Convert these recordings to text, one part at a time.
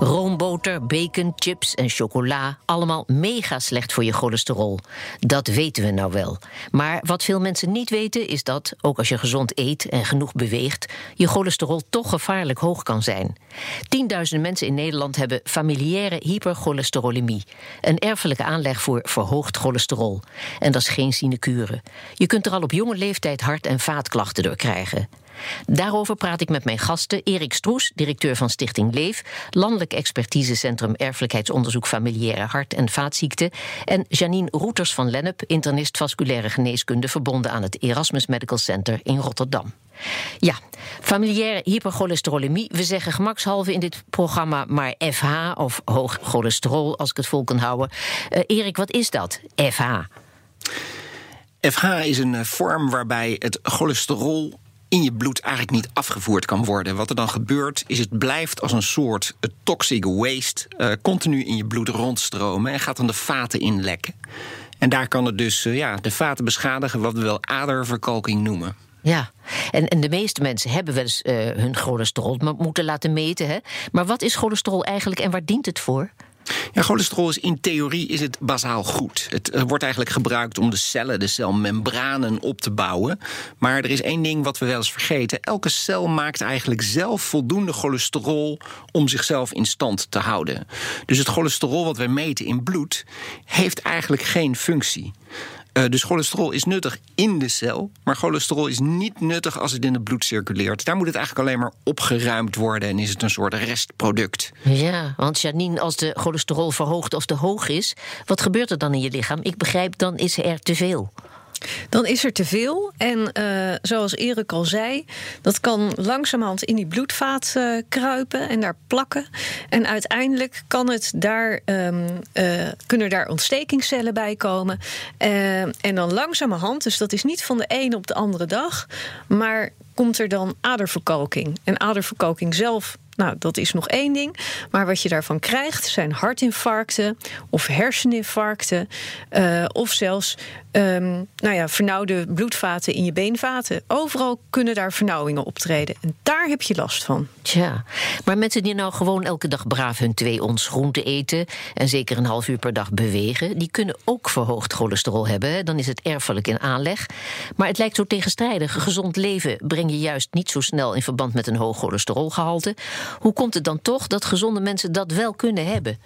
Roomboter, bacon, chips en chocola, allemaal mega slecht voor je cholesterol. Dat weten we nou wel. Maar wat veel mensen niet weten is dat, ook als je gezond eet en genoeg beweegt, je cholesterol toch gevaarlijk hoog kan zijn. Tienduizenden mensen in Nederland hebben familiaire hypercholesterolemie, een erfelijke aanleg voor verhoogd cholesterol. En dat is geen sinecure. Je kunt er al op jonge leeftijd hart- en vaatklachten door krijgen. Daarover praat ik met mijn gasten Erik Stroes, directeur van Stichting Leef, Landelijk Expertisecentrum Erfelijkheidsonderzoek Familiaire Hart- en Vaatziekten, en Janine Roeters van Lennep, internist vasculaire geneeskunde, verbonden aan het Erasmus Medical Center in Rotterdam. Ja, familiaire hypercholesterolemie. We zeggen gemakshalve in dit programma maar FH of hoog cholesterol, als ik het vol kan houden. Uh, Erik, wat is dat, FH? FH is een vorm waarbij het cholesterol in je bloed eigenlijk niet afgevoerd kan worden. Wat er dan gebeurt, is het blijft als een soort toxic waste uh, continu in je bloed rondstromen en gaat dan de vaten inlekken. En daar kan het dus uh, ja, de vaten beschadigen, wat we wel aderverkalking noemen. Ja, en, en de meeste mensen hebben wel eens hun cholesterol moeten laten meten. Hè? Maar wat is cholesterol eigenlijk en waar dient het voor? Ja, cholesterol is in theorie is het bazaal goed. Het wordt eigenlijk gebruikt om de cellen, de celmembranen op te bouwen. Maar er is één ding wat we wel eens vergeten. Elke cel maakt eigenlijk zelf voldoende cholesterol om zichzelf in stand te houden. Dus het cholesterol wat wij meten in bloed heeft eigenlijk geen functie. Uh, dus cholesterol is nuttig in de cel, maar cholesterol is niet nuttig als het in het bloed circuleert. Daar moet het eigenlijk alleen maar opgeruimd worden en is het een soort restproduct. Ja, want Janine, als de cholesterol verhoogd of te hoog is, wat gebeurt er dan in je lichaam? Ik begrijp, dan is er te veel. Dan is er te veel. En uh, zoals Erik al zei, dat kan langzamerhand in die bloedvaat uh, kruipen en daar plakken. En uiteindelijk kan het daar, um, uh, kunnen daar ontstekingscellen bij komen. en dan langzamerhand, dus dat is niet van de ene op de andere dag, maar komt er dan aderverkalking. En aderverkalking zelf nou, dat is nog één ding. Maar wat je daarvan krijgt zijn hartinfarcten of herseninfarcten. Of zelfs um, nou ja, vernauwde bloedvaten in je beenvaten. Overal kunnen daar vernauwingen optreden. En daar heb je last van. Tja, maar mensen die nou gewoon elke dag braaf hun twee ons groente eten... en zeker een half uur per dag bewegen... die kunnen ook verhoogd cholesterol hebben. Dan is het erfelijk in aanleg. Maar het lijkt zo tegenstrijdig. Gezond leven breng je juist niet zo snel... in verband met een hoog cholesterolgehalte. Hoe komt het dan toch dat gezonde mensen dat wel kunnen hebben?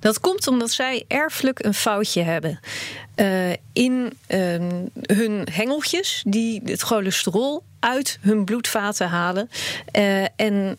Dat komt omdat zij erfelijk een foutje hebben uh, in uh, hun hengeltjes die het cholesterol uit hun bloedvaten halen uh, en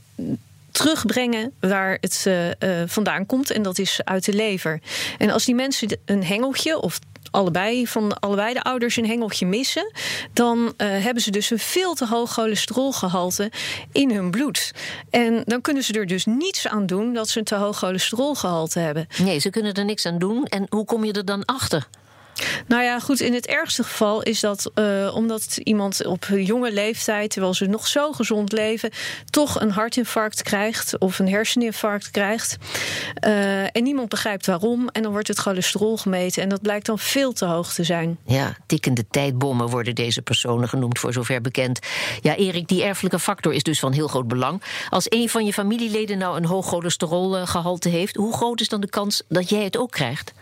terugbrengen waar het uh, vandaan komt. En dat is uit de lever. En als die mensen een hengeltje of allebei van allebei de ouders een hengeltje missen, dan uh, hebben ze dus een veel te hoog cholesterolgehalte in hun bloed. En dan kunnen ze er dus niets aan doen dat ze een te hoog cholesterolgehalte hebben. Nee, ze kunnen er niks aan doen. En hoe kom je er dan achter? Nou ja, goed, in het ergste geval is dat uh, omdat iemand op jonge leeftijd, terwijl ze nog zo gezond leven, toch een hartinfarct krijgt of een herseninfarct krijgt. Uh, en niemand begrijpt waarom. En dan wordt het cholesterol gemeten. En dat blijkt dan veel te hoog te zijn. Ja, tikkende tijdbommen worden deze personen genoemd, voor zover bekend. Ja, Erik, die erfelijke factor is dus van heel groot belang. Als een van je familieleden nou een hoog cholesterolgehalte heeft, hoe groot is dan de kans dat jij het ook krijgt?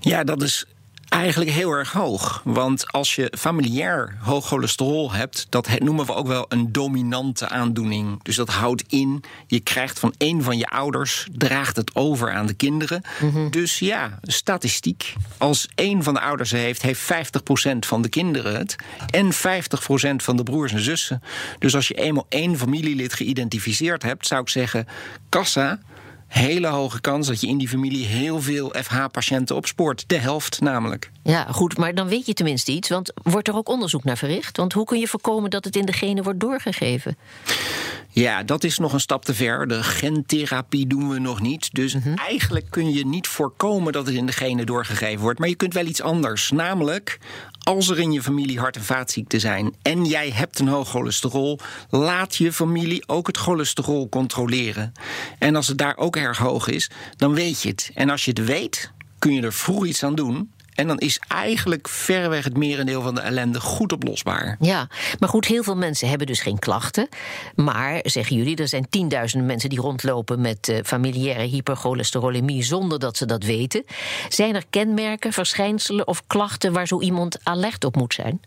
Ja, dat is Eigenlijk heel erg hoog. Want als je familiair hoog cholesterol hebt, dat noemen we ook wel een dominante aandoening. Dus dat houdt in, je krijgt van een van je ouders, draagt het over aan de kinderen. Mm-hmm. Dus ja, statistiek. Als één van de ouders heeft, heeft 50% van de kinderen het. En 50% van de broers en zussen. Dus als je eenmaal één familielid geïdentificeerd hebt, zou ik zeggen: kassa hele hoge kans dat je in die familie heel veel FH-patiënten opspoort. De helft namelijk. Ja, goed, maar dan weet je tenminste iets. Want wordt er ook onderzoek naar verricht? Want hoe kun je voorkomen dat het in de genen wordt doorgegeven? Ja, dat is nog een stap te ver. De gentherapie doen we nog niet. Dus mm-hmm. eigenlijk kun je niet voorkomen dat het in de genen doorgegeven wordt. Maar je kunt wel iets anders. Namelijk, als er in je familie hart- en vaatziekten zijn en jij hebt een hoog cholesterol, laat je familie ook het cholesterol controleren. En als het daar ook erg hoog is, dan weet je het. En als je het weet, kun je er vroeg iets aan doen. En dan is eigenlijk verreweg het merendeel van de ellende goed oplosbaar. Ja, maar goed, heel veel mensen hebben dus geen klachten. Maar, zeggen jullie, er zijn tienduizenden mensen die rondlopen met uh, familiaire hypercholesterolemie zonder dat ze dat weten. Zijn er kenmerken, verschijnselen of klachten waar zo iemand alert op moet zijn?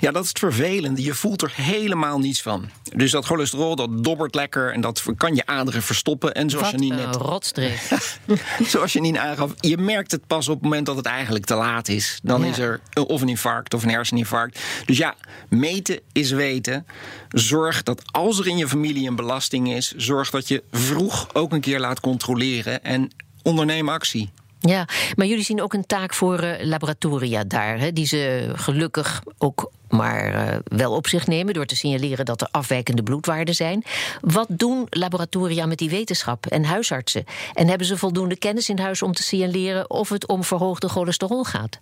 Ja, dat is het vervelende. Je voelt er helemaal niets van. Dus dat cholesterol, dat dobbert lekker en dat kan je aderen verstoppen. En zoals Wat je niet net. rotstreek. zoals je niet aangaf, je merkt het pas op het moment dat het eigenlijk te laat is. Dan Ja. is er of een infarct of een herseninfarct. Dus ja, meten is weten. Zorg dat als er in je familie een belasting is, zorg dat je vroeg ook een keer laat controleren en onderneem actie. Ja, maar jullie zien ook een taak voor eh, laboratoria daar, hè, die ze gelukkig ook maar eh, wel op zich nemen door te signaleren dat er afwijkende bloedwaarden zijn. Wat doen laboratoria met die wetenschap en huisartsen? En hebben ze voldoende kennis in huis om te signaleren of het om verhoogde cholesterol gaat?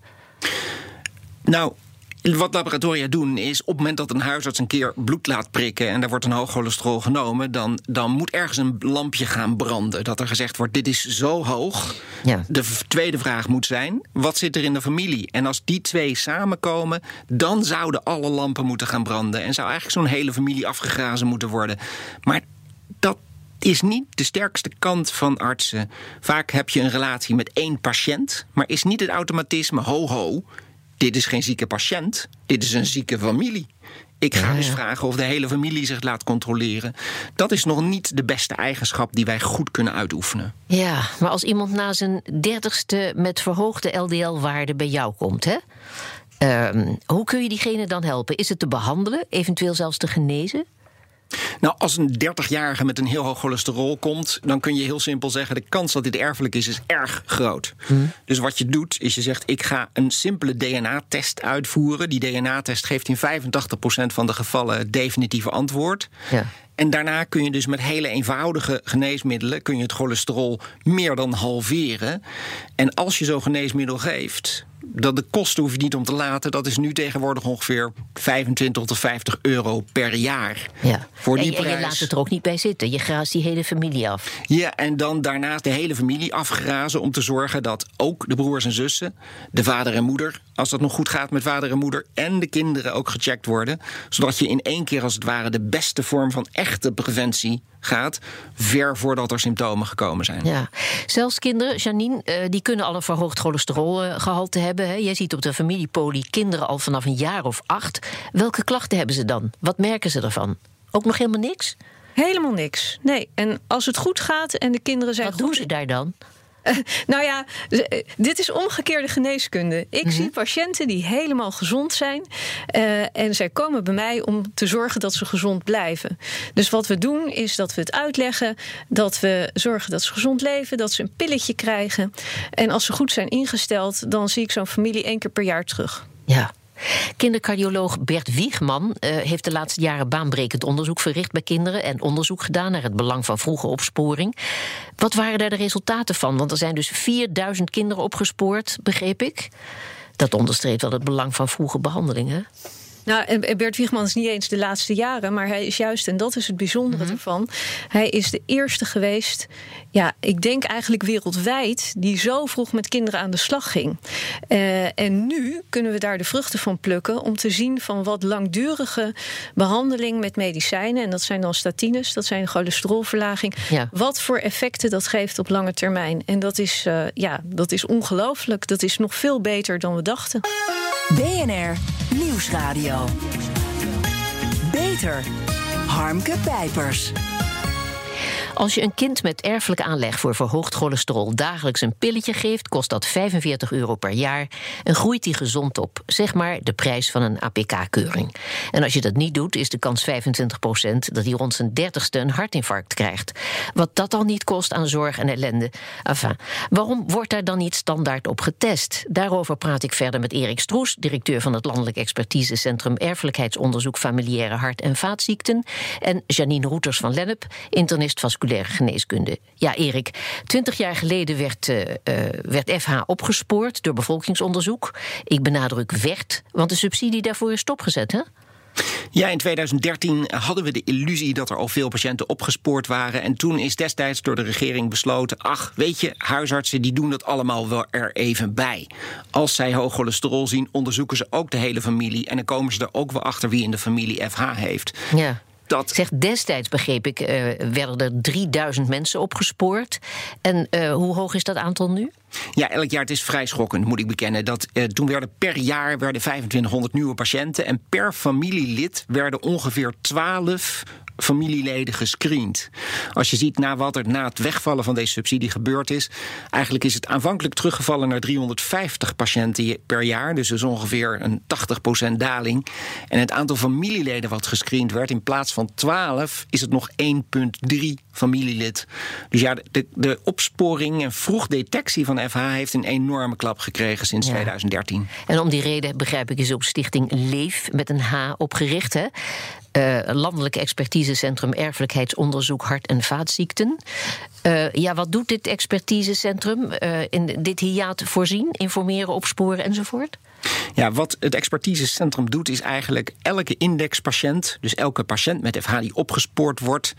Nou, wat laboratoria doen is op het moment dat een huisarts een keer bloed laat prikken en daar wordt een hoog cholesterol genomen, dan, dan moet ergens een lampje gaan branden. Dat er gezegd wordt: dit is zo hoog. Ja. De tweede vraag moet zijn: wat zit er in de familie? En als die twee samenkomen, dan zouden alle lampen moeten gaan branden en zou eigenlijk zo'n hele familie afgegrazen moeten worden. Maar dat is niet de sterkste kant van artsen. Vaak heb je een relatie met één patiënt, maar is niet het automatisme ho ho. Dit is geen zieke patiënt, dit is een zieke familie. Ik ga Ja, dus ja. vragen of de hele familie zich laat controleren. Dat is nog niet de beste eigenschap die wij goed kunnen uitoefenen. Ja, maar als iemand na zijn dertigste met verhoogde LDL-waarden bij jou komt, hè? Ehm, hoe kun je diegene dan helpen? Is het te behandelen, eventueel zelfs te genezen? Nou, als een 30-jarige met een heel hoog cholesterol komt, dan kun je heel simpel zeggen: de kans dat dit erfelijk is, is erg groot. Dus wat je doet, is je zegt: ik ga een simpele DNA-test uitvoeren. Die DNA-test geeft in 85% van de gevallen het definitieve antwoord. Ja. En daarna kun je dus met hele eenvoudige geneesmiddelen kun je het cholesterol meer dan halveren. En als je zo'n geneesmiddel geeft, dat de kosten hoef je niet om te laten. Dat is nu tegenwoordig ongeveer 25 tot 50 euro per jaar. Ja. Voor die en, en je laat het er ook niet bij zitten. Je graast die hele familie af. Ja, en dan daarnaast de hele familie afgrazen om te zorgen dat ook de broers en zussen, de vader en moeder, als dat nog goed gaat met vader en moeder, en de kinderen ook gecheckt worden. Zodat je in één keer als het ware de beste vorm van echte preventie gaat, ver voordat er symptomen gekomen zijn. Ja. Zelfs kinderen, Janine, eh, die kunnen al een verhoogd cholesterolgehalte hebben. Hè. Jij ziet op de familiepolie kinderen al vanaf een jaar of acht. Welke klachten hebben ze dan? Wat merken ze ervan? Ook nog helemaal niks? Helemaal niks. Nee, en als het goed gaat en de kinderen zijn Wat doen ze daar dan? Nou ja, dit is omgekeerde geneeskunde. Ik Mhm. zie patiënten die helemaal gezond zijn. eh, en zij komen bij mij om te zorgen dat ze gezond blijven. Dus wat we doen is dat we het uitleggen. Dat we zorgen dat ze gezond leven. Dat ze een pilletje krijgen. En als ze goed zijn ingesteld, dan zie ik zo'n familie één keer per jaar terug. Ja. Kindercardioloog Bert Wiegman eh, heeft de laatste jaren baanbrekend onderzoek verricht bij kinderen en onderzoek gedaan naar het belang van vroege opsporing. Wat waren daar de resultaten van? Want er zijn dus 4000 kinderen opgespoord, begreep ik. Dat onderstreept wel het belang van vroege behandeling. Nou, en Bert Wiegman is niet eens de laatste jaren, maar hij is juist, en dat is het bijzondere Mhm. ervan, hij is de eerste geweest, ja, ik denk eigenlijk wereldwijd, die zo vroeg met kinderen aan de slag ging. Eh, en nu kunnen we daar de vruchten van plukken om te zien van wat langdurige behandeling met medicijnen, en dat zijn dan statines, dat zijn cholesterolverlaging, Ja. wat voor effecten dat geeft op lange termijn. En dat is, eh, ja, dat is ongelooflijk. Dat is nog veel beter dan we dachten. BNR Nieuwsradio. Beter. Harmke Pijpers. Als je een kind met erfelijke aanleg voor verhoogd cholesterol dagelijks een pilletje geeft, kost dat 45 euro per jaar en groeit die gezond op. Zeg maar de prijs van een APK-keuring. En als je dat niet doet, is de kans 25% dat hij rond zijn dertigste een hartinfarct krijgt. Wat dat al niet kost aan zorg en ellende. Enfin, waarom wordt daar dan niet standaard op getest? Daarover praat ik verder met Erik Stroes, directeur van het Landelijk Expertisecentrum Erfelijkheidsonderzoek Familiaire Hart- en Vaatziekten. En Janine Roeters van Lennep, internist vasculaire cardiovasculaire geneeskunde. Ja, Erik, twintig jaar geleden werd, uh, werd FH opgespoord door bevolkingsonderzoek. Ik benadruk werd, want de subsidie daarvoor is stopgezet, hè? Ja, in 2013 hadden we de illusie dat er al veel patiënten opgespoord waren. En toen is destijds door de regering besloten: ach, weet je, huisartsen die doen dat allemaal wel er even bij. Als zij hoog cholesterol zien, onderzoeken ze ook de hele familie. En dan komen ze er ook wel achter wie in de familie FH heeft. Ja. Dat... Zegt destijds, begreep ik, uh, werden er 3000 mensen opgespoord. En uh, hoe hoog is dat aantal nu? Ja, elk jaar het is vrij schokkend, moet ik bekennen. Dat, uh, toen werden per jaar werden 2500 nieuwe patiënten. En per familielid werden ongeveer 12 familieleden gescreend. Als je ziet na wat er na het wegvallen van deze subsidie gebeurd is, eigenlijk is het aanvankelijk teruggevallen naar 350 patiënten per jaar, dus is ongeveer een 80% daling. En het aantal familieleden wat gescreend werd, in plaats van 12, is het nog 1,3 familielid. Dus ja, de, de opsporing en vroegdetectie van FH heeft een enorme klap gekregen sinds 2013. En om die reden, begrijp ik, is ook Stichting Leef met een H opgericht. Hè? Uh, Landelijk Expertisecentrum Erfelijkheidsonderzoek Hart- en Vaatziekten. Uh, ja, wat doet dit expertisecentrum? Uh, in dit hiaat voorzien, informeren, opsporen enzovoort? Ja, wat het expertisecentrum doet, is eigenlijk elke indexpatiënt, dus elke patiënt met FH die opgespoord wordt,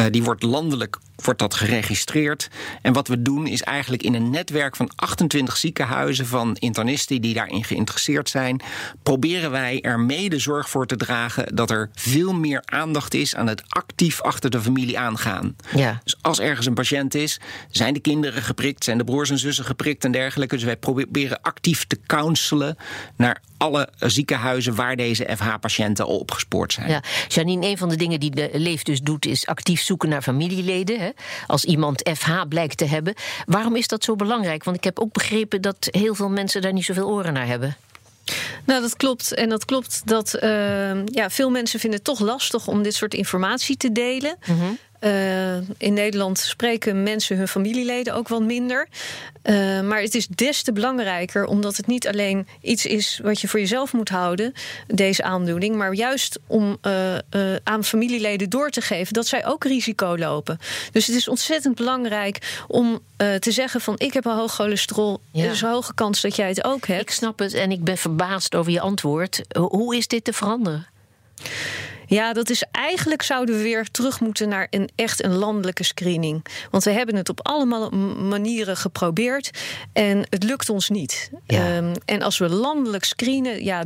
uh, die wordt landelijk wordt dat geregistreerd. En wat we doen is eigenlijk in een netwerk van 28 ziekenhuizen van internisten die daarin geïnteresseerd zijn, proberen wij er mede zorg voor te dragen dat er veel meer aandacht is aan het actief achter de familie aangaan. Ja. Dus als ergens een patiënt is, zijn de kinderen geprikt, zijn de broers en zussen geprikt en dergelijke. Dus wij proberen actief te counselen naar alle ziekenhuizen waar deze FH-patiënten al opgespoord zijn. Ja, Janine, een van de dingen die de Leef dus doet, is actief zoeken naar familieleden. Hè? Als iemand FH blijkt te hebben. Waarom is dat zo belangrijk? Want ik heb ook begrepen dat heel veel mensen daar niet zoveel oren naar hebben. Nou, dat klopt. En dat klopt dat uh, ja, veel mensen vinden het toch lastig om dit soort informatie te delen. Mm uh, in Nederland spreken mensen hun familieleden ook wat minder. Uh, maar het is des te belangrijker, omdat het niet alleen iets is wat je voor jezelf moet houden, deze aandoening, maar juist om uh, aan familieleden door te geven dat zij ook risico lopen. Dus het is ontzettend belangrijk om te zeggen van ik heb een hoog cholesterol, ja. er is een hoge kans dat jij het ook hebt. Ik snap het en ik ben verbaasd over je antwoord. Hoe is dit te veranderen? Ja, dat is eigenlijk zouden we weer terug moeten naar een echt een landelijke screening. Want we hebben het op allemaal manieren geprobeerd en het lukt ons niet. Ja. Um, en als we landelijk screenen, ja,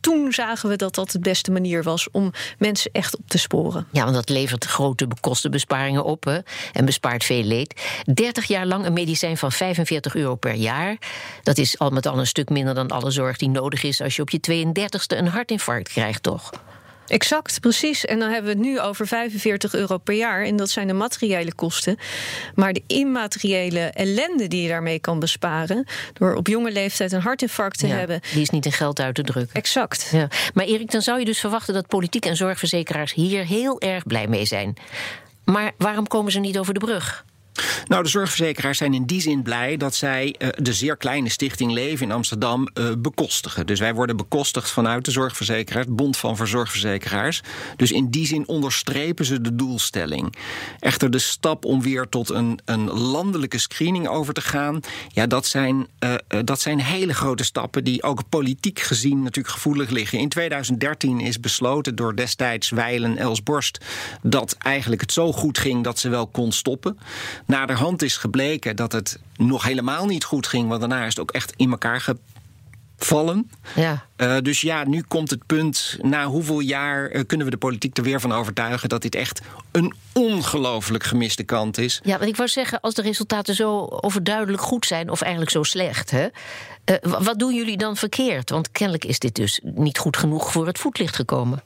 toen zagen we dat dat de beste manier was om mensen echt op te sporen. Ja, want dat levert grote kostenbesparingen op hè, en bespaart veel leed. 30 jaar lang een medicijn van 45 euro per jaar. Dat is al met al een stuk minder dan alle zorg die nodig is als je op je 32e een hartinfarct krijgt, toch? Exact, precies. En dan hebben we het nu over 45 euro per jaar. En dat zijn de materiële kosten. Maar de immateriële ellende die je daarmee kan besparen. door op jonge leeftijd een hartinfarct te ja, hebben. Die is niet in geld uit te drukken. Exact. Ja. Maar Erik, dan zou je dus verwachten dat politiek en zorgverzekeraars hier heel erg blij mee zijn. Maar waarom komen ze niet over de brug? Nou, de zorgverzekeraars zijn in die zin blij dat zij uh, de zeer kleine stichting Leven in Amsterdam uh, bekostigen. Dus wij worden bekostigd vanuit de zorgverzekeraars, Bond van Verzorgverzekeraars. Dus in die zin onderstrepen ze de doelstelling. Echter, de stap om weer tot een, een landelijke screening over te gaan, ja, dat zijn, uh, dat zijn hele grote stappen die ook politiek gezien natuurlijk gevoelig liggen. In 2013 is besloten door destijds Weilen Els Borst dat eigenlijk het zo goed ging dat ze wel kon stoppen. Naderhand is gebleken dat het nog helemaal niet goed ging, want daarna is het ook echt in elkaar gevallen. Ja. Uh, dus ja, nu komt het punt, na hoeveel jaar uh, kunnen we de politiek er weer van overtuigen dat dit echt een ongelooflijk gemiste kant is. Ja, want ik wou zeggen, als de resultaten zo overduidelijk goed zijn, of eigenlijk zo slecht, hè, uh, wat doen jullie dan verkeerd? Want kennelijk is dit dus niet goed genoeg voor het voetlicht gekomen.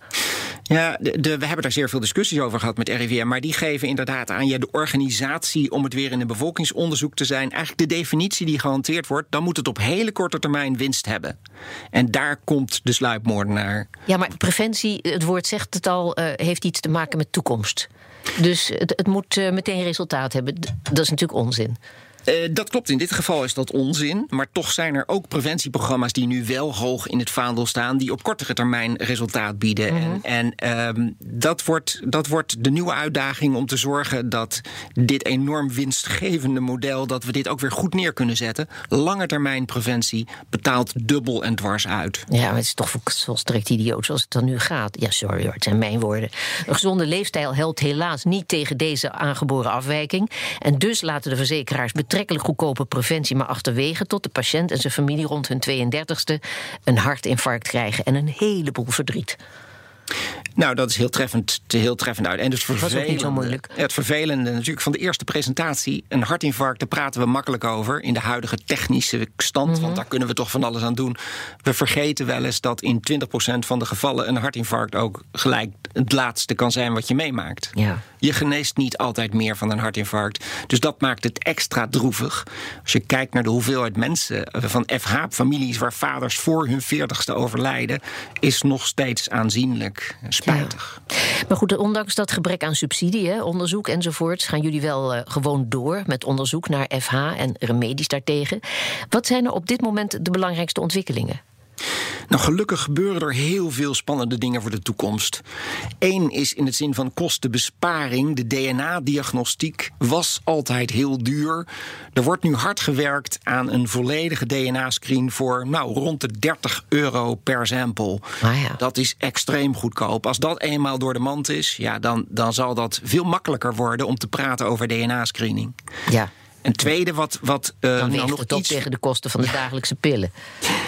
Ja, de, de, we hebben daar zeer veel discussies over gehad met RIVM. Maar die geven inderdaad aan, ja, de organisatie om het weer in een bevolkingsonderzoek te zijn. Eigenlijk de definitie die gehanteerd wordt, dan moet het op hele korte termijn winst hebben. En daar komt de sluipmoordenaar. Ja, maar preventie, het woord zegt het al, uh, heeft iets te maken met toekomst. Dus het, het moet uh, meteen resultaat hebben. Dat is natuurlijk onzin. Uh, dat klopt. In dit geval is dat onzin. Maar toch zijn er ook preventieprogramma's die nu wel hoog in het vaandel staan, die op kortere termijn resultaat bieden. Mhm. En, en um, dat, wordt, dat wordt de nieuwe uitdaging om te zorgen dat dit enorm winstgevende model, dat we dit ook weer goed neer kunnen zetten. Lange termijn preventie betaalt dubbel en dwars uit. Ja, maar het is toch volstrekt idioot zoals het dan nu gaat. Ja, sorry hoor, het zijn mijn woorden. Een gezonde leefstijl helpt helaas niet tegen deze aangeboren afwijking. En dus laten de verzekeraars betrekkelijk goedkope preventie maar achterwege tot de patiënt en zijn familie rond hun 32ste een hartinfarct krijgen en een heleboel verdriet. Nou, dat is heel treffend, heel treffend uit. En dus was niet zo moeilijk. Het vervelende natuurlijk van de eerste presentatie. Een hartinfarct, daar praten we makkelijk over. In de huidige technische stand, want daar kunnen we toch van alles aan doen. We vergeten wel eens dat in 20% van de gevallen een hartinfarct ook gelijk het laatste kan zijn wat je meemaakt. Ja. Je geneest niet altijd meer van een hartinfarct. Dus dat maakt het extra droevig. Als je kijkt naar de hoeveelheid mensen van FH-families waar vaders voor hun 40ste overlijden, is nog steeds aanzienlijk Ja. Maar goed, ondanks dat gebrek aan subsidie, onderzoek enzovoorts, gaan jullie wel uh, gewoon door met onderzoek naar FH en remedies daartegen. Wat zijn er op dit moment de belangrijkste ontwikkelingen? Nou, gelukkig gebeuren er heel veel spannende dingen voor de toekomst. Eén is in het zin van kostenbesparing. De DNA-diagnostiek was altijd heel duur. Er wordt nu hard gewerkt aan een volledige DNA-screen voor nou, rond de 30 euro per sample. Ah ja. Dat is extreem goedkoop. Als dat eenmaal door de mand is, ja, dan, dan zal dat veel makkelijker worden om te praten over DNA-screening. Ja. Een tweede wat. wat uh, dan nog het iets... tegen de kosten van de ja. dagelijkse pillen.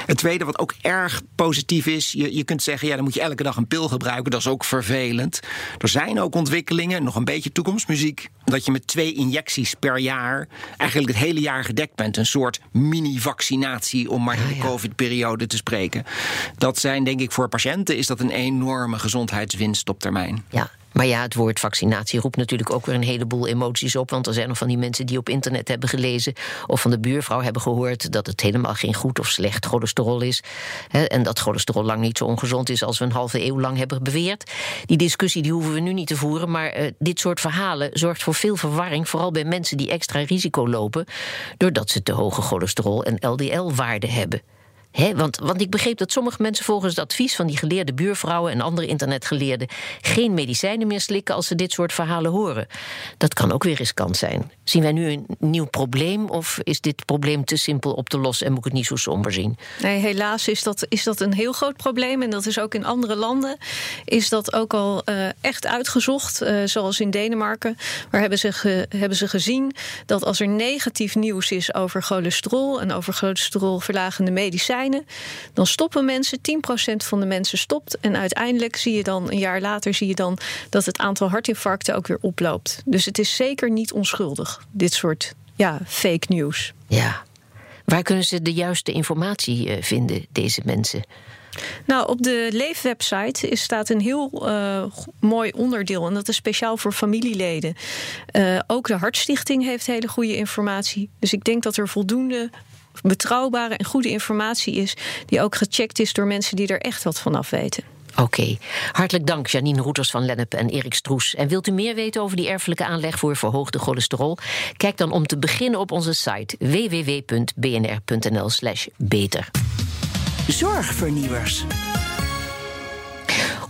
Het tweede wat ook erg positief is. Je, je kunt zeggen, ja, dan moet je elke dag een pil gebruiken. Dat is ook vervelend. Er zijn ook ontwikkelingen, nog een beetje toekomstmuziek. Dat je met twee injecties per jaar eigenlijk het hele jaar gedekt bent. Een soort mini-vaccinatie, om maar in de ja, ja. COVID-periode te spreken. Dat zijn, denk ik, voor patiënten is dat een enorme gezondheidswinst op termijn. Ja, maar ja, het woord vaccinatie roept natuurlijk ook weer een heleboel emoties op. Want er zijn nog van die mensen die op internet hebben gelezen. of van de buurvrouw hebben gehoord. dat het helemaal geen goed of slecht cholesterol is. Hè, en dat cholesterol lang niet zo ongezond is als we een halve eeuw lang hebben beweerd. Die discussie die hoeven we nu niet te voeren. Maar uh, dit soort verhalen zorgt voor veel verwarring. Vooral bij mensen die extra risico lopen. doordat ze te hoge cholesterol en LDL-waarden hebben. Want, want ik begreep dat sommige mensen volgens het advies van die geleerde buurvrouwen en andere internetgeleerden geen medicijnen meer slikken als ze dit soort verhalen horen. Dat kan ook weer riskant zijn. Zien wij nu een nieuw probleem of is dit probleem te simpel op te lossen en moet ik het niet zo somber zien? Nee, helaas is dat, is dat een heel groot probleem en dat is ook in andere landen is dat ook al uh, echt uitgezocht, uh, zoals in Denemarken. Waar hebben ze, hebben ze gezien dat als er negatief nieuws is over cholesterol en over cholesterolverlagende medicijnen dan stoppen mensen, 10% van de mensen stopt. En uiteindelijk zie je dan, een jaar later, zie je dan dat het aantal hartinfarcten ook weer oploopt. Dus het is zeker niet onschuldig, dit soort ja, fake news. Ja. Waar kunnen ze de juiste informatie uh, vinden, deze mensen? Nou, op de Leefwebsite staat een heel uh, mooi onderdeel. En dat is speciaal voor familieleden. Uh, ook de Hartstichting heeft hele goede informatie. Dus ik denk dat er voldoende betrouwbare en goede informatie is, die ook gecheckt is door mensen die er echt wat van af weten. Oké. Okay. Hartelijk dank, Janine Roeters van Lennep en Erik Stroes. En wilt u meer weten over die erfelijke aanleg voor verhoogde cholesterol? Kijk dan om te beginnen op onze site www.bnr.nl/slash beter. Zorgvernieuwers.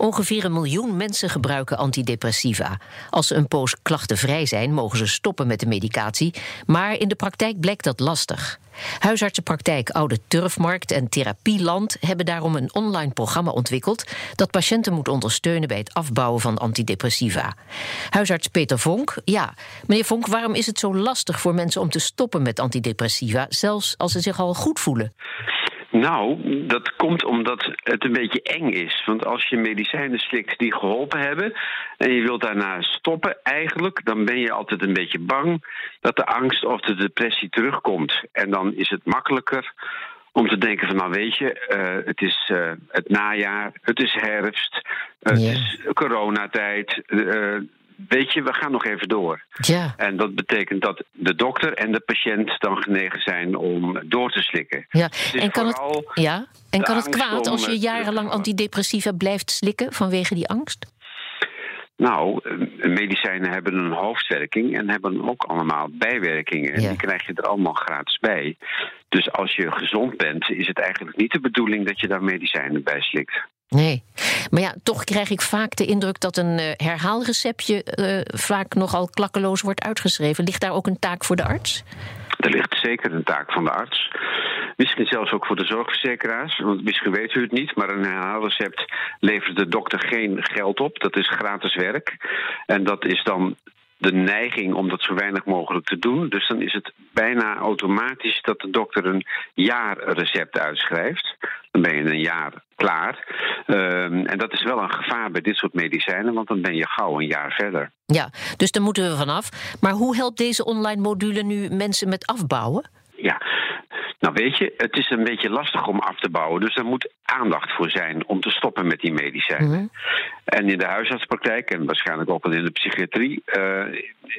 Ongeveer een miljoen mensen gebruiken antidepressiva. Als ze een poos klachtenvrij zijn, mogen ze stoppen met de medicatie. Maar in de praktijk blijkt dat lastig. Huisartsenpraktijk Oude Turfmarkt en Therapieland hebben daarom een online programma ontwikkeld dat patiënten moet ondersteunen bij het afbouwen van antidepressiva. Huisarts Peter Vonk, ja, meneer Vonk, waarom is het zo lastig voor mensen om te stoppen met antidepressiva, zelfs als ze zich al goed voelen? Nou, dat komt omdat het een beetje eng is. Want als je medicijnen slikt die geholpen hebben en je wilt daarna stoppen, eigenlijk, dan ben je altijd een beetje bang dat de angst of de depressie terugkomt. En dan is het makkelijker om te denken van nou weet je, uh, het is uh, het najaar, het is herfst, uh, ja. het is coronatijd weet je, we gaan nog even door. Ja. En dat betekent dat de dokter en de patiënt dan genegen zijn om door te slikken. Ja, en kan het, ja? En kan het kwaad als je jarenlang antidepressiva blijft slikken vanwege die angst? Nou, eh, medicijnen hebben een hoofdwerking en hebben ook allemaal bijwerkingen. En Ja. die krijg je er allemaal gratis bij. Dus als je gezond bent, is het eigenlijk niet de bedoeling dat je daar medicijnen bij slikt. Nee. Maar ja, toch krijg ik vaak de indruk dat een eh, herhaalreceptje eh, vaak nogal klakkeloos wordt uitgeschreven. Ligt daar ook een taak voor de arts? Er ligt zeker een taak van de arts. Misschien zelfs ook voor de zorgverzekeraars. Want misschien weet u het niet, maar een herhaalrecept levert de dokter geen geld op. Dat is gratis werk. En dat is dan de neiging om dat zo weinig mogelijk te doen. Dus dan is het bijna automatisch dat de dokter een jaarrecept uitschrijft. Dan ben je een jaar klaar. Ehm, en dat is wel een gevaar bij dit soort medicijnen, want dan ben je gauw een jaar verder. Ja, dus daar moeten we vanaf. Maar hoe helpt deze online module nu mensen met afbouwen? Ja, nou weet je, het is een beetje lastig om af te bouwen. Dus er moet aandacht voor zijn om te stoppen met die medicijnen. Mhm. En in de huisartspraktijk en waarschijnlijk ook wel in de psychiatrie eh,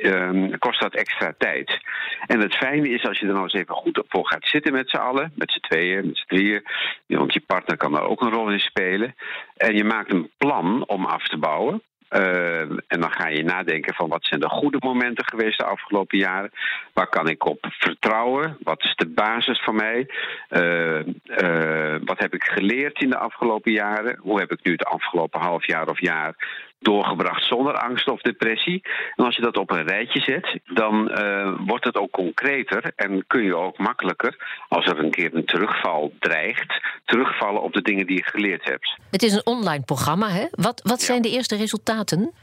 eh, kost dat extra tijd. En het fijne is als je er nou eens even goed voor gaat zitten met z'n allen, met z'n tweeën, met z'n drieën. Want je partner kan daar ook een rol in spelen. En je maakt een plan om af te bouwen. Uh, en dan ga je nadenken van wat zijn de goede momenten geweest de afgelopen jaren. Waar kan ik op vertrouwen? Wat is de basis van mij? Uh, uh, wat heb ik geleerd in de afgelopen jaren? Hoe heb ik nu het afgelopen half jaar of jaar doorgebracht zonder angst of depressie? En als je dat op een rijtje zet, dan uh, wordt het ook concreter en kun je ook makkelijker, als er een keer een terugval dreigt, terugvallen op de dingen die je geleerd hebt. Het is een online programma, hè? Wat, wat zijn de eerste resultaten?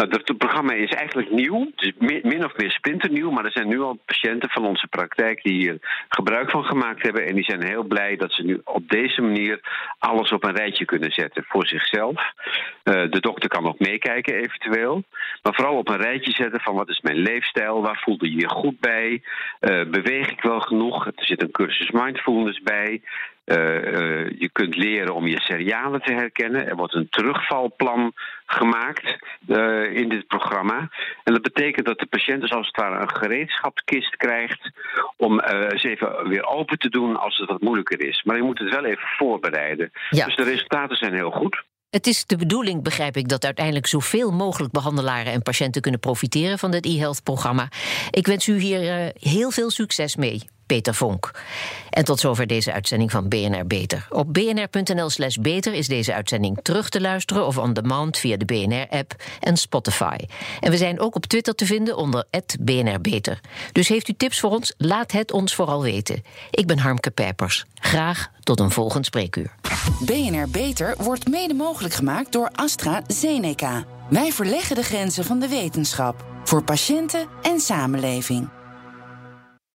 Nou, het programma is eigenlijk nieuw, dus min of meer splinternieuw, maar er zijn nu al patiënten van onze praktijk die hier gebruik van gemaakt hebben. En die zijn heel blij dat ze nu op deze manier alles op een rijtje kunnen zetten voor zichzelf. Uh, de dokter kan ook meekijken eventueel, maar vooral op een rijtje zetten van wat is mijn leefstijl, waar voelde je je goed bij, uh, beweeg ik wel genoeg, er zit een cursus mindfulness bij. Uh, uh, je kunt leren om je serialen te herkennen. Er wordt een terugvalplan gemaakt uh, in dit programma. En dat betekent dat de patiënt dus als het ware een gereedschapskist krijgt om eens even weer open te doen als het wat moeilijker is. Maar je moet het wel even voorbereiden. Ja. Dus de resultaten zijn heel goed. Het is de bedoeling, begrijp ik, dat uiteindelijk zoveel mogelijk behandelaren en patiënten kunnen profiteren van dit e-health-programma. Ik wens u hier uh, heel veel succes mee. Peter Vonk. En tot zover deze uitzending van BNR Beter. Op bnr.nl/slash beter is deze uitzending terug te luisteren of on demand via de BNR-app en Spotify. En we zijn ook op Twitter te vinden onder BNR Beter. Dus heeft u tips voor ons? Laat het ons vooral weten. Ik ben Harmke Pijpers. Graag tot een volgend spreekuur. BNR Beter wordt mede mogelijk gemaakt door AstraZeneca. Wij verleggen de grenzen van de wetenschap voor patiënten en samenleving.